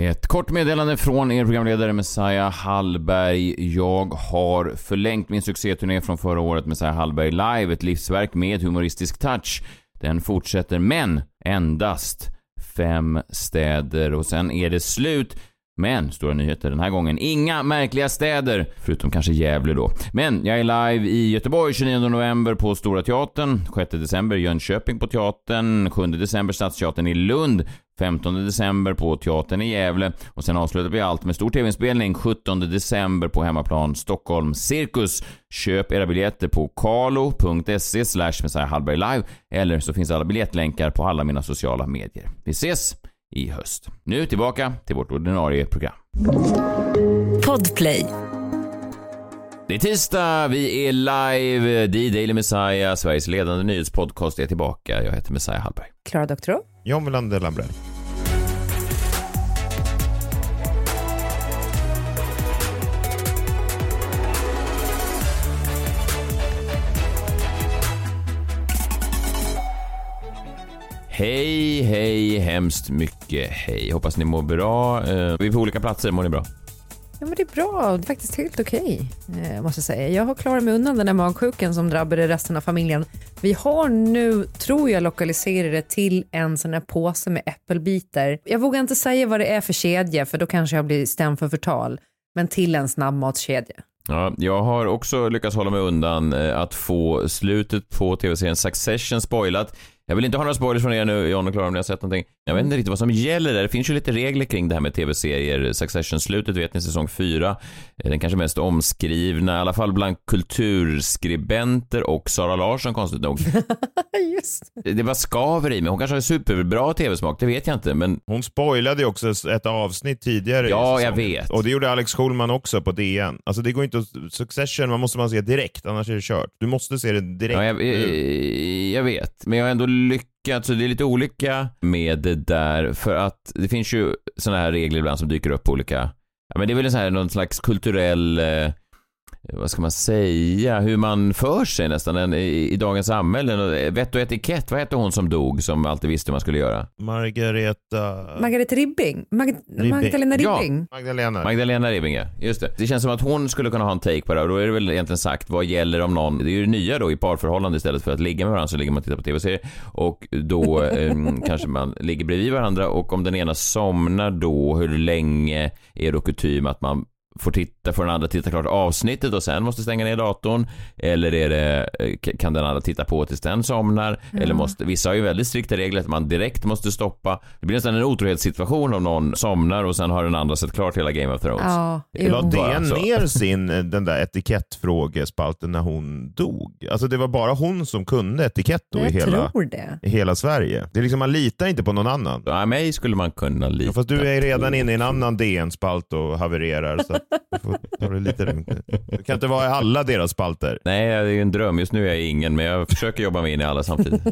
Ett kort meddelande från er programledare Messiah Hallberg. Jag har förlängt min succéturné från förra året, Messiah Hallberg Live, ett livsverk med humoristisk touch. Den fortsätter, men endast fem städer och sen är det slut. Men, stora nyheter den här gången, inga märkliga städer, förutom kanske Gävle då. Men jag är live i Göteborg 29 november på Stora Teatern, 6 december Jönköping på Teatern, 7 december Stadsteatern i Lund, 15 december på Teatern i Gävle och sen avslutar vi allt med stor tv-inspelning 17 december på hemmaplan Stockholm Cirkus. Köp era biljetter på kalo.se slash Hallberg live eller så finns alla biljettlänkar på alla mina sociala medier. Vi ses i höst. Nu tillbaka till vårt ordinarie program. Podplay. Det är tisdag, vi är live. The Daily Messiah, Sveriges ledande nyhetspodcast, är tillbaka. Jag heter Messiah Hallberg. Klara Doktorow. John Wilander Lambrell. Hej, hej, hemskt mycket hej. Hoppas ni mår bra. Eh, Vi är på olika platser, mår ni bra? Ja, men det är bra. Det är faktiskt helt okej, eh, måste jag säga. Jag har klarat mig undan den där magsjukan som drabbade resten av familjen. Vi har nu, tror jag, lokaliserat det till en sån här påse med äppelbitar. Jag vågar inte säga vad det är för kedja, för då kanske jag blir stämd för förtal. Men till en snabbmatskedja. Ja, jag har också lyckats hålla mig undan eh, att få slutet på tv-serien Succession spoilat. Jag vill inte ha några spoilers från er nu, John och Klara, om ni har sett någonting. Jag vet inte riktigt vad som gäller där. Det finns ju lite regler kring det här med tv-serier. Succession-slutet vet ni, säsong 4. Den kanske mest omskrivna, i alla fall bland kulturskribenter och Sara Larsson, konstigt nog. Just Det var skaver i mig. Hon kanske har superbra tv-smak, det vet jag inte, men Hon spoilade ju också ett avsnitt tidigare Ja, jag vet. Och det gjorde Alex Schulman också på DN. Alltså det går inte att... Succession man måste man se direkt, annars är det kört. Du måste se det direkt. Ja, jag, jag, jag vet, men jag har ändå lyckats, alltså det är lite olika med det där, för att det finns ju sådana här regler ibland som dyker upp på olika, ja men det är väl en sån här, någon slags kulturell, eh, vad ska man säga, hur man för sig nästan i, i dagens samhälle. Vett och etikett, vad hette hon som dog som alltid visste vad man skulle göra? Margareta... Margareta Ribbing. Mag Magdalena Ja. Ribbing. Magdalena. Magdalena Ribbing, ja. Just det. Det känns som att hon skulle kunna ha en take på det och då är det väl egentligen sagt vad gäller om någon, det är ju det nya då i parförhållande istället för att ligga med varandra så ligger man och tittar på tv-serier och då eh, kanske man ligger bredvid varandra och om den ena somnar då, hur länge är då kutym att man får titta, får den andra titta klart avsnittet och sen måste stänga ner datorn? Eller är det, eh, kan den andra titta på tills den somnar? Eller måste, vissa har ju väldigt strikta regler att man direkt måste stoppa. Det blir nästan en otrohetssituation om någon somnar och sen har den andra sett klart hela Game of Thrones. Ja, La DN ner sin, eh, den där etikettfrågespalten när hon dog? Alltså det var bara hon som kunde etikett då i hela, i hela Sverige. Det är liksom, man litar inte på någon annan. Ja, mig skulle man kunna lita Ja, fast du är redan på. inne i en annan DN-spalt och havererar. Så du får ta det lite lugnt. Du kan inte vara i alla deras spalter. Nej, det är ju en dröm. Just nu är jag ingen, men jag försöker jobba mig in i alla samtidigt.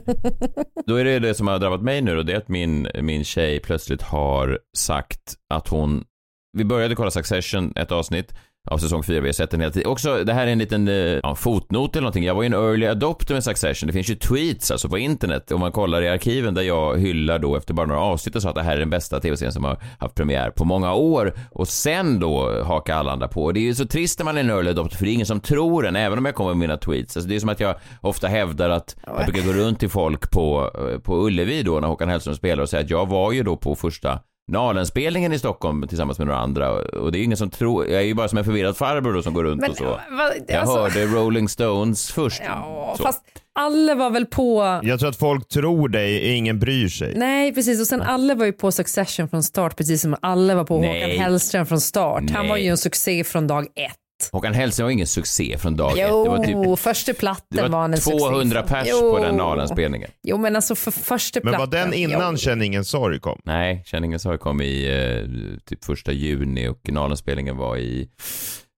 Då är det det som har drabbat mig nu och det är att min, min tjej plötsligt har sagt att hon... Vi började kolla Succession, ett avsnitt av säsong 4, vi har sett den hela tiden. Också, det här är en liten eh, ja, fotnot eller någonting. Jag var ju en early adopter med Succession. Det finns ju tweets alltså på internet om man kollar i arkiven där jag hyllar då efter bara några avsnitt och sa att det här är den bästa tv-serien som har haft premiär på många år. Och sen då hakar alla andra på. Och Det är ju så trist när man är en early adopter för det är ingen som tror en, även om jag kommer med mina tweets. Alltså det är som att jag ofta hävdar att jag brukar gå runt till folk på, eh, på Ullevi då när Håkan Hellström spelar och säga att jag var ju då på första Nalenspelningen i Stockholm tillsammans med några andra och det är ingen som tror, jag är ju bara som en förvirrad farbror då som går runt Men, och så. vad- Jag alltså- hörde Rolling Stones först. Ja, Så. fast alla var väl på... Jag tror att folk tror dig, ingen bryr sig. Nej, precis. Och sen alla var ju på Succession från start, precis som alla var på Nej. Håkan Hellström från start. Han Nej. var ju en succé från dag ett. Håkan Hellström var ingen succé från dag ett. Jo, Det var typ första platten det var, var en succé. 200 pers Jo. på den Nalenspelningen. Jo, men alltså för första Men platten. var den innan Jo. Känn ingen sorg kom? Nej, Känn ingen sorg kom i eh, typ första juni och Nalenspelningen var i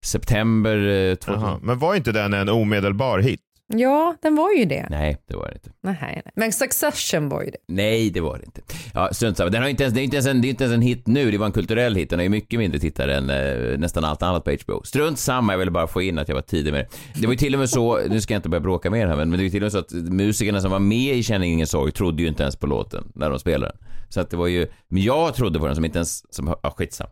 september eh, 2000. Jaha. Men var inte den en omedelbar hit? Ja, den var ju det. Nej, det var det inte. Nej, nej. Men Succession var ju det. Nej, det var det inte. Ja, strunt samma. Den har inte ens, det är inte ens en, det är inte ens en hit nu, det var en kulturell hit. Den har ju mycket mindre tittare än eh, nästan allt annat på HBO. Strunt samma, jag ville bara få in att jag var tidig med det. Det var ju till och med så, nu ska jag inte börja bråka mer här, men, men det var till och med så att musikerna som var med i Känning ingen sorg trodde ju inte ens på låten när de spelade den. Så att det var ju, men jag trodde på den som inte ens, som, ja skitsam.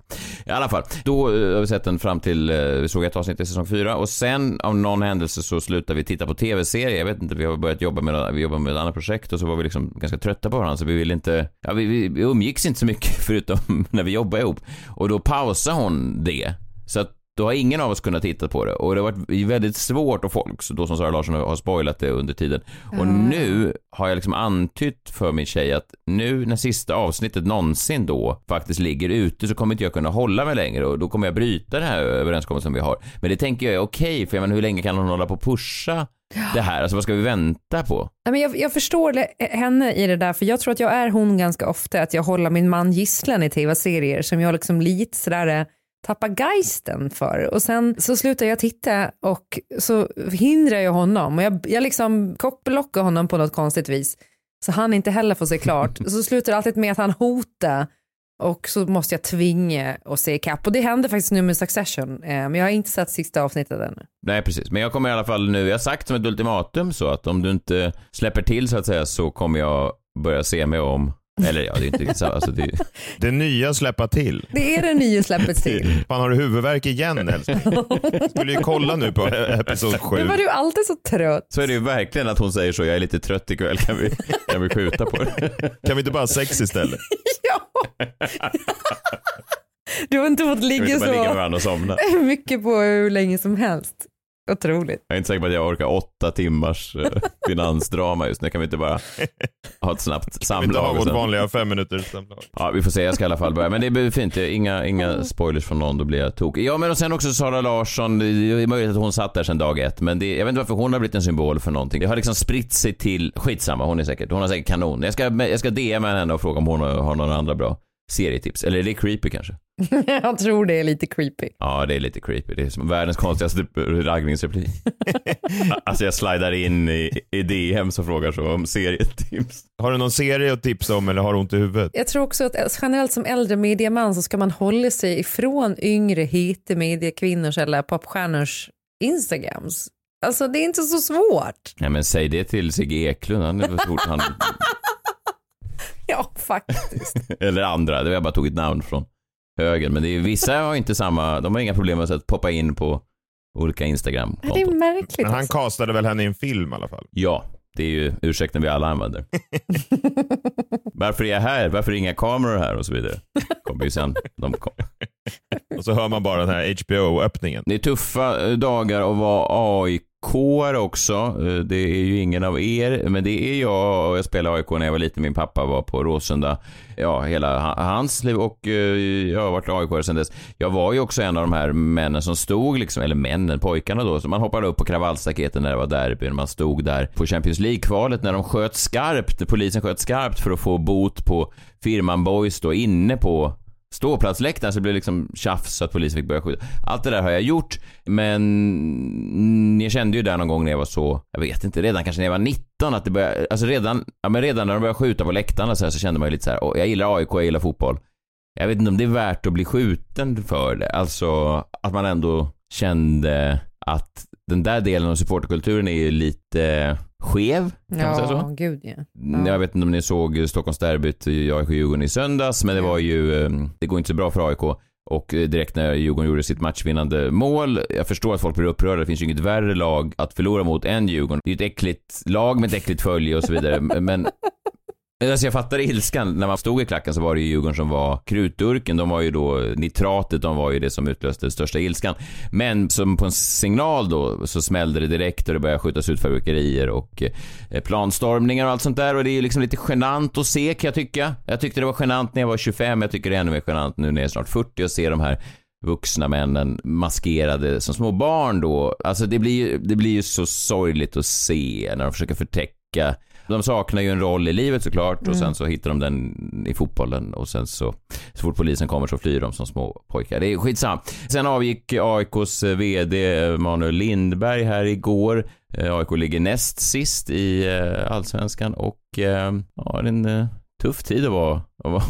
I alla fall, då eh, har vi sett den fram till, eh, vi såg ett avsnitt i säsong fyra och sen av någon händelse så slutade vi titta på tv-serier. Jag vet inte, vi har börjat jobba med, vi jobbar med ett annat projekt och så var vi liksom ganska trötta på varandra så vi ville inte, ja vi, vi, vi umgicks inte så mycket förutom när vi jobbade ihop. Och då pausade hon det. Så att då har ingen av oss kunnat titta på det och det har varit väldigt svårt och folk, så då som Sara Larsson har spoilat det under tiden. Och nu har jag liksom antytt för min tjej att nu när sista avsnittet någonsin då faktiskt ligger ute så kommer inte jag kunna hålla mig längre och då kommer jag bryta den här överenskommelsen vi har. Men det tänker jag är okej, för jag menar hur länge kan hon hålla på och pusha det här? Alltså vad ska vi vänta på? Nej, men jag, jag förstår det, henne i det där, för jag tror att jag är hon ganska ofta, att jag håller min man gisslan i tv-serier som jag liksom lite sådär eh, tappar geisten för. Och sen så slutar jag titta och så hindrar jag honom och jag, jag liksom kopplockar honom på något konstigt vis. Så han inte heller får se klart. Så slutar det alltid med att han hotar och så måste jag tvinga och se ikapp. Och det händer faktiskt nu med Succession. Eh, Men jag har inte sett sista avsnittet ännu. Nej, precis. Men jag kommer i alla fall nu, jag har sagt som ett ultimatum så att om du inte släpper till så att säga så kommer jag börja se mig om. Eller ja, det är inte riktigt så. Alltså, det, Det nya släppa till. Det är det nya släppet till. Fan har du huvudvärk igen älskling? Skulle ju kolla nu på episod 7. Men var du alltid så trött? så är det ju verkligen att hon säger så, jag är lite trött ikväll, kan vi, kan vi skjuta på det? Kan vi inte bara ha sex istället? Du har inte fått ligga ligga så somna? mycket på hur länge som helst. Otroligt. Jag är inte säker på att jag orkar åtta timmars eh, finansdrama just nu. Kan vi inte bara ha ett snabbt Kan vi inte samlag? ha vårt vanliga fem minuters samlag? Ja, vi får se. Jag ska i alla fall börja. Men det blir fint. Inga, inga spoilers från någon, då blir jag tokig. Ja, men och sen också Sara Larsson. Det är möjligt att hon satt där sedan dag ett, men det, jag vet inte varför hon har blivit en symbol för någonting. Det har liksom spritt sig till, skitsamma, hon är säkert, hon har säkert kanon. Jag ska, jag ska DMa henne och fråga om hon har, har några andra bra serietips. Eller är det creepy kanske? Jag tror det är lite creepy. Ja, det är lite creepy. Det är som världens konstigaste raggningsreplik. alltså jag slidar in i, i DM som frågar så om serietips. Har du någon serie att tipsa om eller har du ont i huvudet? Jag tror också att generellt som äldre medieman så ska man hålla sig ifrån yngre hit mediekvinnors eller popstjärnors Instagrams. Alltså det är inte så svårt. Nej men säg det till Sigge Eklund, han är fort, han, Ja, faktiskt. eller andra, det var jag bara tog ett namn från högen. Men det är, vissa har inte samma, de har inga problem med att poppa in på olika det är märkligt. Men han alltså. castade väl henne i en film i alla fall? Ja, det är ju ursäkten vi alla använder. Varför är jag här? Varför är inga kameror här? Och så vidare. Kommer ju sen. De kom. Och så hör man bara den här HBO-öppningen. Det är tuffa dagar att vara aik också. Eh, det är ju ingen av er, men det är jag och jag spelade AIK när jag var liten. Min pappa var på Råsunda, ja, hela hans liv och eh, jag har varit aik sedan dess. Jag var ju också en av de här männen som stod, liksom, eller männen, pojkarna då, så man hoppade upp på kravallstaketen när det var derby. Man stod där på Champions League-kvalet när de sköt skarpt, polisen sköt skarpt för att få bot på firman Boys då inne på ståplatsläktaren så det blev liksom tjafs så att polisen fick börja skjuta. Allt det där har jag gjort, men jag kände ju där någon gång när jag var så, jag vet inte, redan kanske när jag var 19 att det började, alltså redan, ja men redan när de började skjuta på läktarna så, här, så kände man ju lite så här, jag gillar AIK, jag gillar fotboll. Jag vet inte om det är värt att bli skjuten för det, alltså att man ändå kände att den där delen av supporterkulturen är ju lite skev, kan man säga så? Ja, gud ja. Ja. Jag vet inte om ni såg Stockholmsderbyt AIK-Djurgården i söndags, men det var ju, eh, det går inte så bra för AIK. Och direkt när Djurgården gjorde sitt matchvinnande mål, jag förstår att folk blir upprörda, det finns ju inget värre lag att förlora mot än Djurgården. Det är ju ett äckligt lag med ett äckligt följe och så vidare, men Alltså jag fattar ilskan. När man stod i klacken så var det ju Djurgården som var krutdurken. De var ju då, nitratet, de var ju det som utlöste den största ilskan. Men som på en signal då så smällde det direkt och det började skjutas ut fyrverkerier och eh, planstormningar och allt sånt där. Och det är ju liksom lite genant att se kan jag tycka. Jag tyckte det var genant när jag var 25, jag tycker det är ännu mer genant nu när jag är snart 40 och ser de här vuxna männen maskerade som små barn då. Alltså det blir ju, det blir ju så sorgligt att se när de försöker förtäcka de saknar ju en roll i livet såklart och sen så hittar de den i fotbollen och sen så så fort polisen kommer så flyr de som små pojkar. Det är skitsamma. Sen avgick AIKs VD Manuel Lindberg här igår Eh, AIK ligger näst sist i eh, allsvenskan och eh, ja, det är en eh, tuff tid att vara att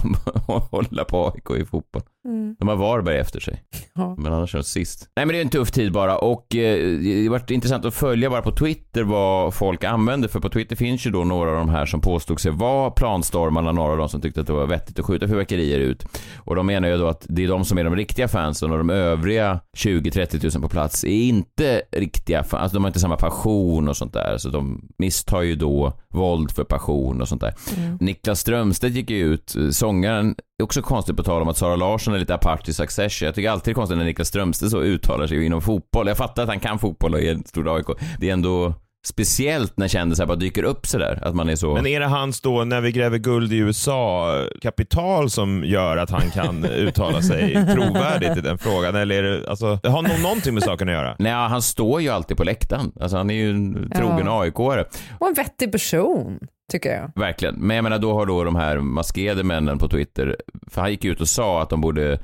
hålla på AIK i fotboll. Mm. De har Varberg efter sig. Ja. Men annars är de sist. Nej men det är en tuff tid bara och eh, det varit intressant att följa bara på Twitter vad folk använder för på Twitter finns ju då några av de här som påstod sig vara planstormarna, några av de som tyckte att det var vettigt att skjuta fyrverkerier ut. Och de menar ju då att det är de som är de riktiga fansen och de övriga 20-30 tusen på plats är inte riktiga fans, alltså de har inte samma passion och sånt där. Så de misstar ju då våld för passion och sånt där. Mm. Niklas Strömstedt gick ju ut, sångaren, det är också konstigt på tal om att Sara Larsson är lite apart i Succession. Jag tycker alltid det är konstigt när Niklas Strömstedt så uttalar sig inom fotboll. Jag fattar att han kan fotboll och är en stor AIK. Det är ändå speciellt när kändisar bara dyker upp sådär. Att man är så... Men är det hans då, när vi gräver guld i USA, kapital som gör att han kan uttala sig trovärdigt i den frågan? Eller är det, alltså, det har nog någonting med saken att göra? Nej, han står ju alltid på läktaren. Alltså han är ju en trogen Ja. AIK-are. Och en vettig person, tycker jag. Verkligen. Men jag menar, då har då de här maskerade männen på Twitter, för han gick ut och sa att de borde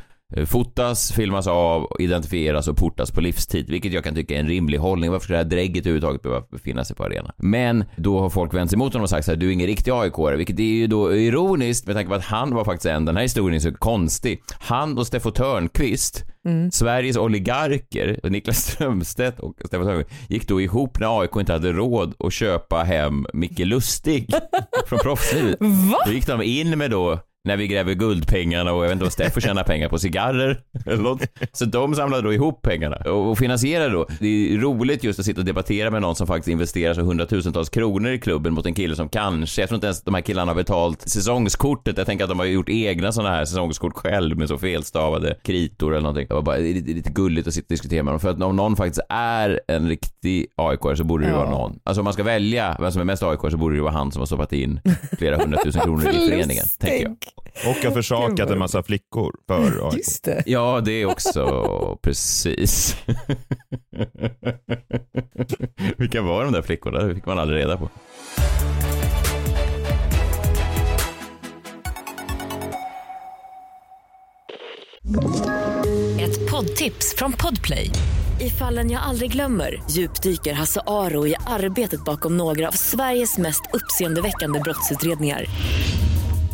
fotas, filmas av, identifieras och portas på livstid, vilket jag kan tycka är en rimlig hållning. Varför ska det här drägget överhuvudtaget behöva befinna sig på arenan? Men då har folk vänt sig emot honom och sagt så här, du är ingen riktig aik vilket är ju då ironiskt med tanke på att han var faktiskt en, den här historien är så konstig. Han och Steffo Törnqvist, Sveriges oligarker, Niklas Strömstedt och Steffo Törnqvist, gick då ihop när AIK inte hade råd att köpa hem Micke Lustig från proffslivet. Va? Då gick de in med då när vi gräver guldpengarna och jag vet inte vad Steffo tjänar pengar på, cigarrer eller något. Så de samlade då ihop pengarna och, finansierade då. Det är roligt just att sitta och debattera med någon som faktiskt investerar så hundratusentals kronor i klubben mot en kille som kanske, jag tror inte ens de här killarna har betalt säsongskortet. Jag tänker att de har gjort egna sådana här säsongskort själv med så felstavade kritor eller någonting. Det var bara lite, lite gulligt att sitta och diskutera med dem. För att om någon faktiskt är en riktig aik så borde det Ja. vara någon. Alltså om man ska välja vem som är mest aik så borde det vara han som har stoppat in flera hundratusen kronor i föreningen, tänker jag. Och har försakat en massa flickor för AIK. Just det. Ja, det är också precis. Vilka var de där flickorna? Det fick man aldrig reda på. Ett poddtips från Podplay. I fallen jag aldrig glömmer djupdyker Hasse Aro i arbetet bakom några av Sveriges mest uppseendeväckande brottsutredningar.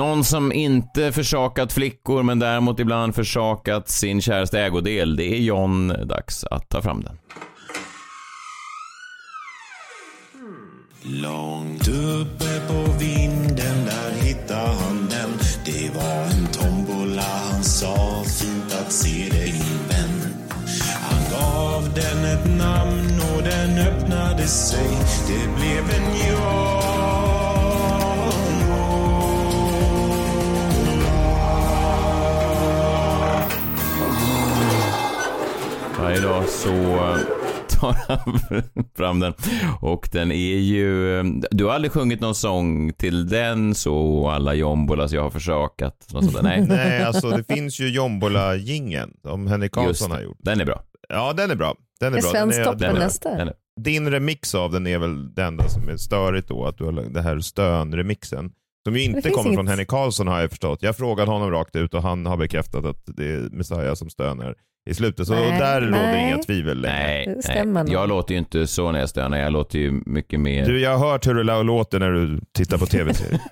Någon som inte försakat flickor men däremot ibland försakat sin käraste ägodel, det är John. Dags att ta fram den. Långt uppe på vinden där hittade han den. Det var en tombola, han sa fint att se dig min vän. Han gav den ett namn och den öppnade sig. Det blev en jag Varje dag så tar han fram den och den är ju... Du har aldrig sjungit någon sång till den så alla jombolas jag har där. Nej, Nej, alltså det finns ju Jombola-jingeln som Henrik Karlsson har det. gjort. Den är bra. Ja, den är bra. Den är Är bra. Den är, Den är? Den är... din remix av den är väl den enda som är störigt då, att du har det här stön-remixen. Som ju inte kommer inget- från Henrik Karlsson har jag förstått. Jag frågade honom rakt ut och han har bekräftat att det är Messiah som stönar i slutet. Så Nej, där råder nej. inga tvivel längre. Nej, nej. Jag låter ju inte så när jag stönar. Jag låter ju mycket mer... Du, jag har hört hur det låter när du tittar på tv-serier.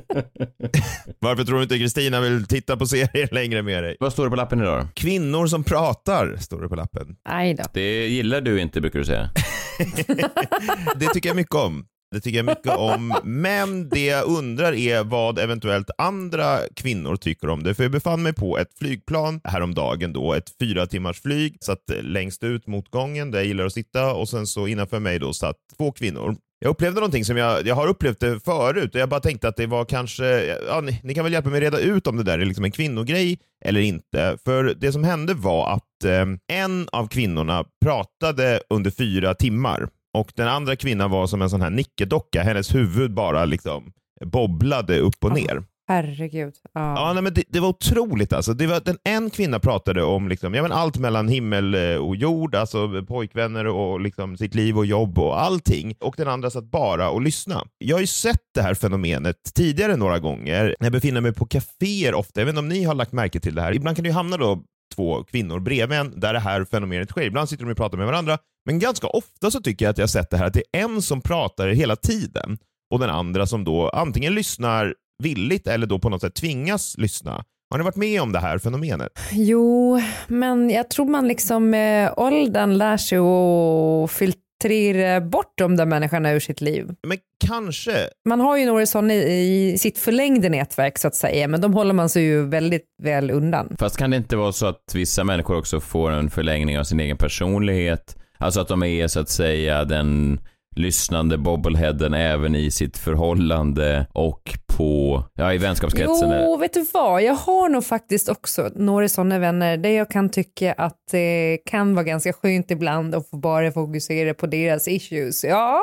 Varför tror du inte Kristina vill titta på serier längre med dig? Vad står det på lappen idag? Kvinnor som pratar, står det på lappen. Aj då. Det gillar du inte brukar du säga. Det tycker jag mycket om. Det tycker jag mycket om. Men det jag undrar är vad eventuellt andra kvinnor tycker om det. För jag befann mig på ett flygplan häromdagen då, ett fyra timmars flyg. Satt längst ut mot gången där jag gillar att sitta och sen så innanför mig då satt två kvinnor. Jag upplevde någonting som jag, jag har upplevt det förut och jag bara tänkte att det var kanske, ja, ni, ni kan väl hjälpa mig reda ut om det där är liksom en kvinnogrej eller inte. För det som hände var att eh, en av kvinnorna pratade under fyra timmar och den andra kvinnan var som en sån här nickedocka, hennes huvud bara liksom bobblade upp och ner. Herregud. Ja. Ja, nej, men det, det var otroligt. Alltså. Det var, den, en kvinna pratade om liksom, ja, men allt mellan himmel eh, och jord, alltså pojkvänner och liksom, sitt liv och jobb och allting. Och den andra satt bara och lyssnade. Jag har ju sett det här fenomenet tidigare några gånger jag befinner mig på kaféer ofta. Jag vet inte om ni har lagt märke till det här. Ibland kan det ju hamna då två kvinnor bredvid en där det här fenomenet sker. Ibland sitter de och pratar med varandra, men ganska ofta så tycker jag att jag har sett det här att det är en som pratar hela tiden och den andra som då antingen lyssnar villigt eller då på något sätt tvingas lyssna. Har ni varit med om det här fenomenet? Jo, men jag tror man liksom med åldern lär sig att filtrera bort de där människorna ur sitt liv. Men kanske. Man har ju några sådana i, i sitt förlängde nätverk så att säga, men de håller man sig ju väldigt väl undan. Fast kan det inte vara så att vissa människor också får en förlängning av sin egen personlighet? Alltså att de är så att säga den lyssnande bobbleheaden även i sitt förhållande och på, ja i vänskapskretsen. Jo, vet du vad? Jag har nog faktiskt också några sådana vänner där jag kan tycka att det kan vara ganska skönt ibland att få bara fokusera på deras issues. Ja,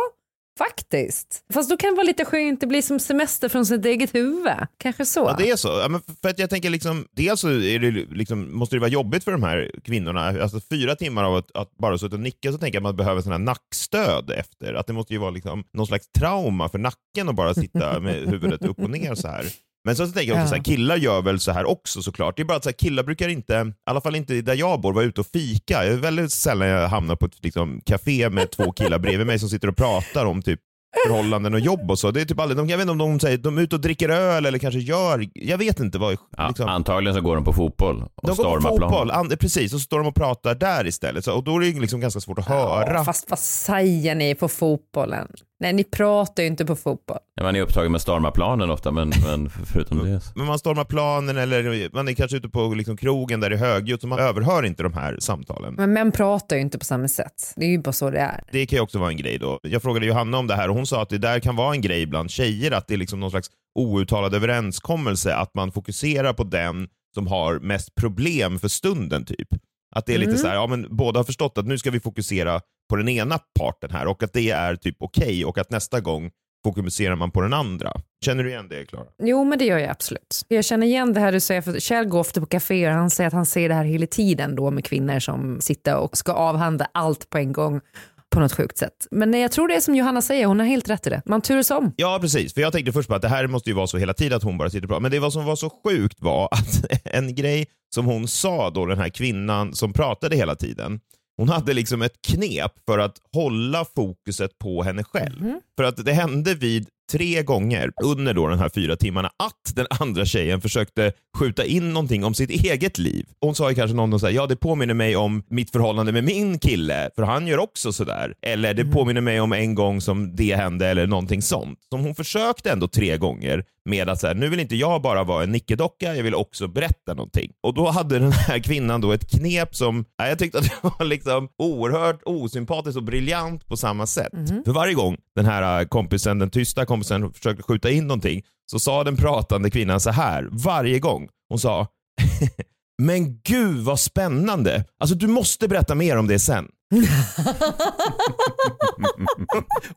faktiskt. Fast då kan det vara lite skönt, det blir som semester från sitt eget huvud. Kanske så. Ja, det är så. Ja, men för att jag tänker liksom, dels så är det liksom, måste det vara jobbigt för de här kvinnorna. Alltså fyra timmar av att, att bara sitta och nicka så tänker jag att man behöver sån här nackstöd efter. Att det måste ju vara liksom någon slags trauma för nacken att bara sitta med huvudet upp och ner så här. Men så tänker jag också Ja. så här, killar gör väl så här också såklart. Det är bara att så här, killar brukar inte, i alla fall inte där jag bor, vara ute och fika. Det är väldigt sällan jag hamnar på ett liksom, café med två killar bredvid mig som sitter och pratar om typ förhållanden och jobb och så. Det är typ aldrig, de, jag vet inte om de säger de är ute och dricker öl eller kanske gör, jag vet inte vad. Ja, Liksom. Antagligen så går de på fotboll och de går på stormar plan. fotboll, an, precis, och så står de och pratar där istället. Så, och då är det liksom ganska svårt att höra. Ja, fast vad säger ni på fotbollen? Nej, ni pratar ju inte på fotboll. Ja, man är upptagen med stormarplanen ofta, men, men förutom det. så- Men man stormar planen eller man är kanske ute på liksom krogen där det är högljutt så man överhör inte de här samtalen. Men män pratar ju inte på samma sätt. Det är ju bara så det är. Det kan ju också vara en grej då. Jag frågade Johanna om det här och hon sa att det där kan vara en grej bland tjejer, att det är liksom någon slags outtalad överenskommelse att man fokuserar på den som har mest problem för stunden typ. Att det är lite så här, ja men båda har förstått att nu ska vi fokusera på den ena parten här och att det är typ okej och att nästa gång fokuserar man på den andra. Känner du igen det Klara? Jo, men det gör jag absolut. Jag känner igen det här du säger, för Kjell går ofta på kaféer han säger att han ser det här hela tiden då med kvinnor som sitter och ska avhandla allt på en gång på något sjukt sätt. Men jag tror det är som Johanna säger, hon har helt rätt i det. Man turas om. Ja, precis. För jag tänkte först på att det här måste ju vara så hela tiden att hon bara sitter och pratar. Men det som var så sjukt var att en grej som hon sa då, den här kvinnan som pratade hela tiden, hon hade liksom ett knep för att hålla fokuset på henne själv. För att det hände vid tre gånger under då den här fyra timmarna att den andra tjejen försökte skjuta in någonting om sitt eget liv. Hon sa ju kanske någon så här, ja det påminner mig om mitt förhållande med min kille, för han gör också sådär. Eller det påminner mig om en gång som det hände eller någonting sånt. Som hon försökte ändå tre gånger med att så här, nu vill inte jag bara vara en nickedocka, jag vill också berätta någonting. Och då hade den här kvinnan då ett knep som, ja, jag tyckte att det var liksom oerhört osympatiskt och briljant på samma sätt. För varje gång den här kompisen, den tysta kompisen försökte skjuta in någonting så sa den pratande kvinnan så här varje gång. Hon sa Men gud vad spännande! Alltså du måste berätta mer om det sen.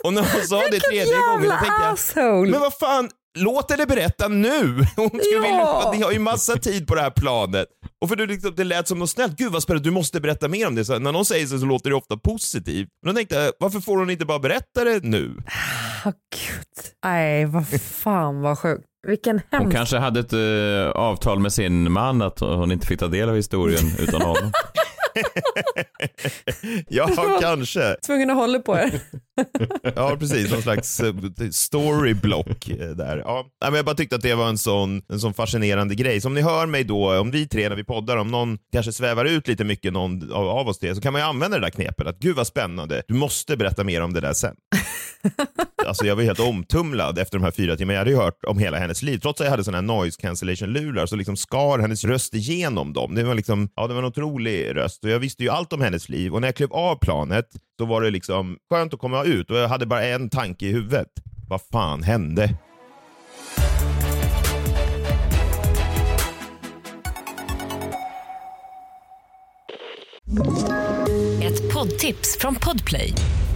och när hon sa det tredje gången då tänkte jag asshole! men vad fan, låt henne berätta nu! Hon skulle Ja. vilja, ni har ju massa tid på det här planet. Och för du, liksom, det lät som något snällt, gud vad spännande, du måste berätta mer om det. Så när någon säger så, så låter det ofta positivt. Men då tänkte jag, varför får hon inte bara berätta det nu? Åh, gud. Nej, vad fan vad sjukt. Vilken Hon hemsk... kanske hade ett eh, avtal med sin man att hon inte fick ta del av historien utan honom. Ja, kanske. Tvungen att hålla på er. Ja, precis. Någon slags eh, storyblock eh, där. Ja. Men jag bara tyckte att det var en sån, en sån fascinerande grej. Som ni hör mig då, om vi tre när vi poddar, om någon kanske svävar ut lite mycket, någon av, av oss tre, så kan man ju använda det där knepet. Att gud vad spännande, du måste berätta mer om det där sen. alltså jag var helt omtumlad efter de här fyra timmarna. Jag hade ju hört om hela hennes liv. Trots att jag hade såna här noise cancellation-lurar så liksom skar hennes röst igenom dem. Det var liksom, ja det var en otrolig röst och jag visste ju allt om hennes liv och när jag klev av planet så var det liksom skönt att komma ut och jag hade bara en tanke i huvudet. Vad fan hände? Ett poddtips från Podplay.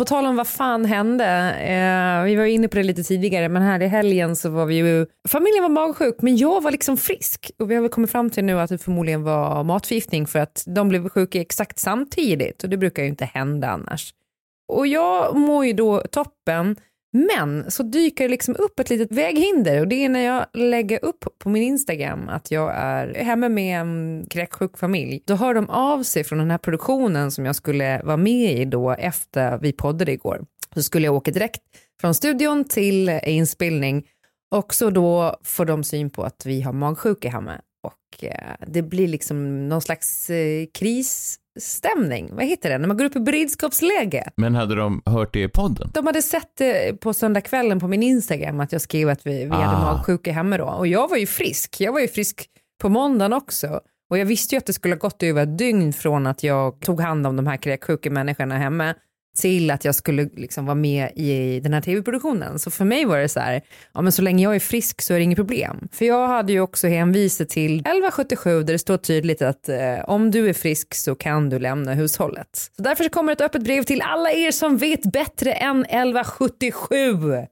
På tal om vad fan hände, eh, vi var inne på det lite tidigare, men här i helgen så var vi ju, familjen var magsjuk men jag var liksom frisk. Och vi har väl kommit fram till nu att det förmodligen var matförgiftning för att de blev sjuka exakt samtidigt. Och det brukar ju inte hända annars. Och jag mår ju då toppen, men så dyker det liksom upp ett litet väghinder och det är när jag lägger upp på min Instagram att jag är hemma med en kräksjuk familj. Då hör de av sig från den här produktionen som jag skulle vara med i då efter vi poddade igår. Så skulle jag åka direkt från studion till inspelning och så då får de syn på att vi har magsjuka hemma och eh, det blir liksom någon slags eh, kris krisstämning. Vad heter det? När man går upp i beredskapsläge. Men hade de hört det i podden? De hade sett det på söndagskvällen på min Instagram att jag skrev att vi, vi hade Ah. magsjuka hemma då. Och jag var ju frisk. Jag var ju frisk på måndagen också. Och jag visste ju att det skulle ha gått över ett dygn från att jag tog hand om de här kräksjuka människorna hemma till att jag skulle liksom vara med i den här tv-produktionen. Så för mig var det så här, ja men så länge jag är frisk så är det inget problem. För jag hade ju också hänvisat till 1177 där det står tydligt att eh, om du är frisk så kan du lämna hushållet. Så därför så kommer ett öppet brev till alla er som vet bättre än 1177.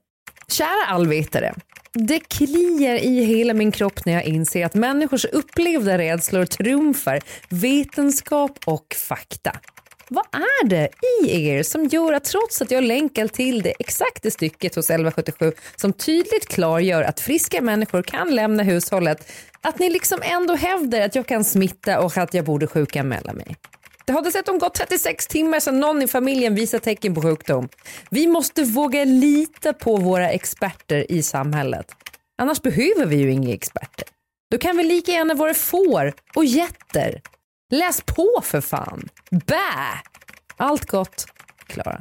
Kära allvetare. Det kliar i hela min kropp när jag inser att människors upplevda rädslor trumfar vetenskap och fakta. Vad är det i er som gör att trots att jag länkar till det exakta stycket hos 1177 som tydligt klargör att friska människor kan lämna hushållet, att ni liksom ändå hävdar att jag kan smitta och att jag borde sjukanmäla mig? Det har dessutom gått 36 timmar sedan någon i familjen visade tecken på sjukdom. Vi måste våga lita på våra experter i samhället. Annars behöver vi ju inga experter. Då kan vi lika gärna vara får och getter. Läs på för fan. Bä! Allt gott, Klara.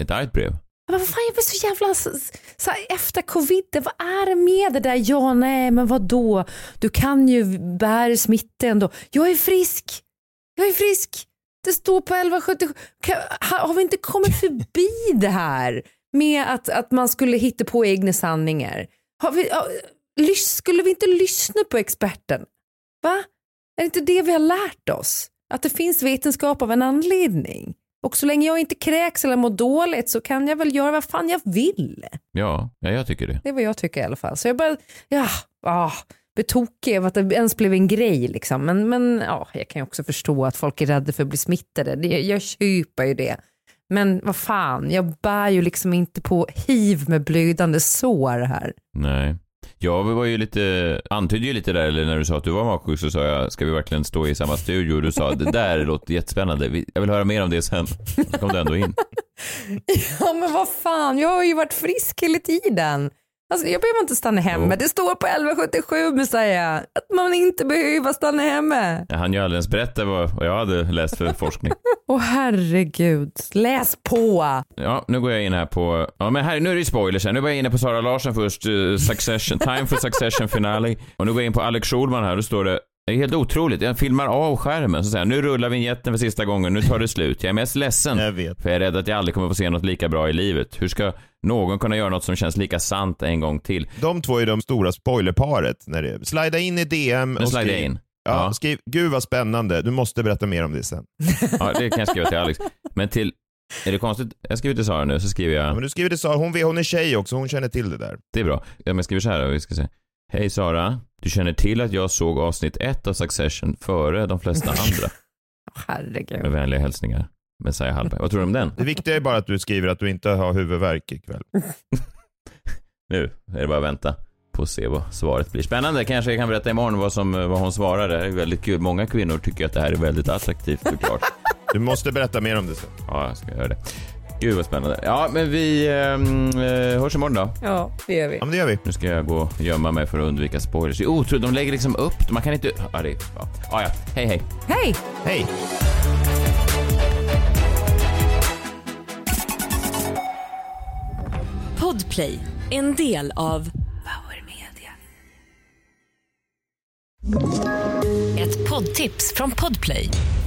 Ett argt brev. Men vad fan, jag blir så jävla så, så efter covid, vad är det med det där? Ja, nej, men vad då? Du kan ju bära smitta ändå. Jag är frisk. Jag är frisk. Det står på 1177. Kan, ha- har vi inte kommit förbi det här med att, att man skulle hitta på egna sanningar? Har vi, lys, skulle vi inte lyssna på experten? Va? Är det inte det vi har lärt oss? Att det finns vetenskap av en anledning. Och så länge jag inte kräks eller mår dåligt så kan jag väl göra vad fan jag vill. Ja, ja jag tycker det. Det är vad jag tycker i alla fall. Så jag bara, ja, ah, blir tokig av att det ens blev en grej liksom. Men, men ja, jag kan ju också förstå att folk är rädda för att bli smittade. Det, jag köper ju det. Men vad fan, jag bär ju liksom inte på hiv med blödande sår här. Nej. Jag var ju lite, antydde ju lite där, eller när du sa att du var magsjuk så sa jag, ska vi verkligen stå i samma studio? Du sa, det där låter jättespännande, jag vill höra mer om det sen. Så kom du ändå in. Ja men vad fan, jag har ju varit frisk hela tiden. Alltså, jag behöver inte stanna hemma. Jo. Det står på 1177 Messiah att man inte behöver stanna hemma. Jag hann ju alldeles berätta vad, jag hade läst för forskning. Åh herregud, läs på. Ja, nu går jag in här på, ja men här, nu är det ju spoilers här. Nu var jag inne på Sara Larsson först, eh, Succession, Time for Succession Finale. Och nu går jag in på Alex Schulman här, då står det det är helt otroligt. Jag filmar av skärmen så säger jag, nu rullar vignetten för sista gången, nu tar det slut. Jag är mest ledsen. Jag vet. För jag är rädd att jag aldrig kommer få se något lika bra i livet. Hur ska någon kunna göra något som känns lika sant en gång till? De två är de stora spoilerparet. När det, slida in i DM och skriv, in. Ja, Ja. skriv, gud vad spännande, du måste berätta mer om det sen. Ja, det kan jag skriva till Alex. Men till, är det konstigt? Jag skriver till Sara nu, så skriver Ja, jag, men du skriver det Sara, hon, hon är tjej också, hon känner till det där. det är bra. Ja, men jag skriver så här, vi ska se. Hej Sara, du känner till att jag såg avsnitt ett av Succession före de flesta andra. Herregud. Med vänliga hälsningar. Messiah Hallberg. Vad tror du om den? Det viktiga är bara att du skriver att du inte har huvudvärk ikväll. Nu är det bara att vänta på att se vad svaret blir. Spännande, kanske jag kan berätta imorgon vad, som, vad hon svarar. Det är väldigt kul. Många kvinnor tycker att det här är väldigt attraktivt såklart. Du måste berätta mer om det sen. Ja, jag ska göra det. Gud vad spännande. Ja, men vi ehm, eh, hörs imorgon då. Ja, det gör vi. Ja, men det gör vi. Nu ska jag gå och gömma mig för att undvika spoilers. Det är otroligt, de lägger liksom upp, man kan inte... Ja, det är... Ja, ja. ja. Hej, hej. Hej! Hej! Podplay, en del av Power Media. Ett poddtips från Podplay.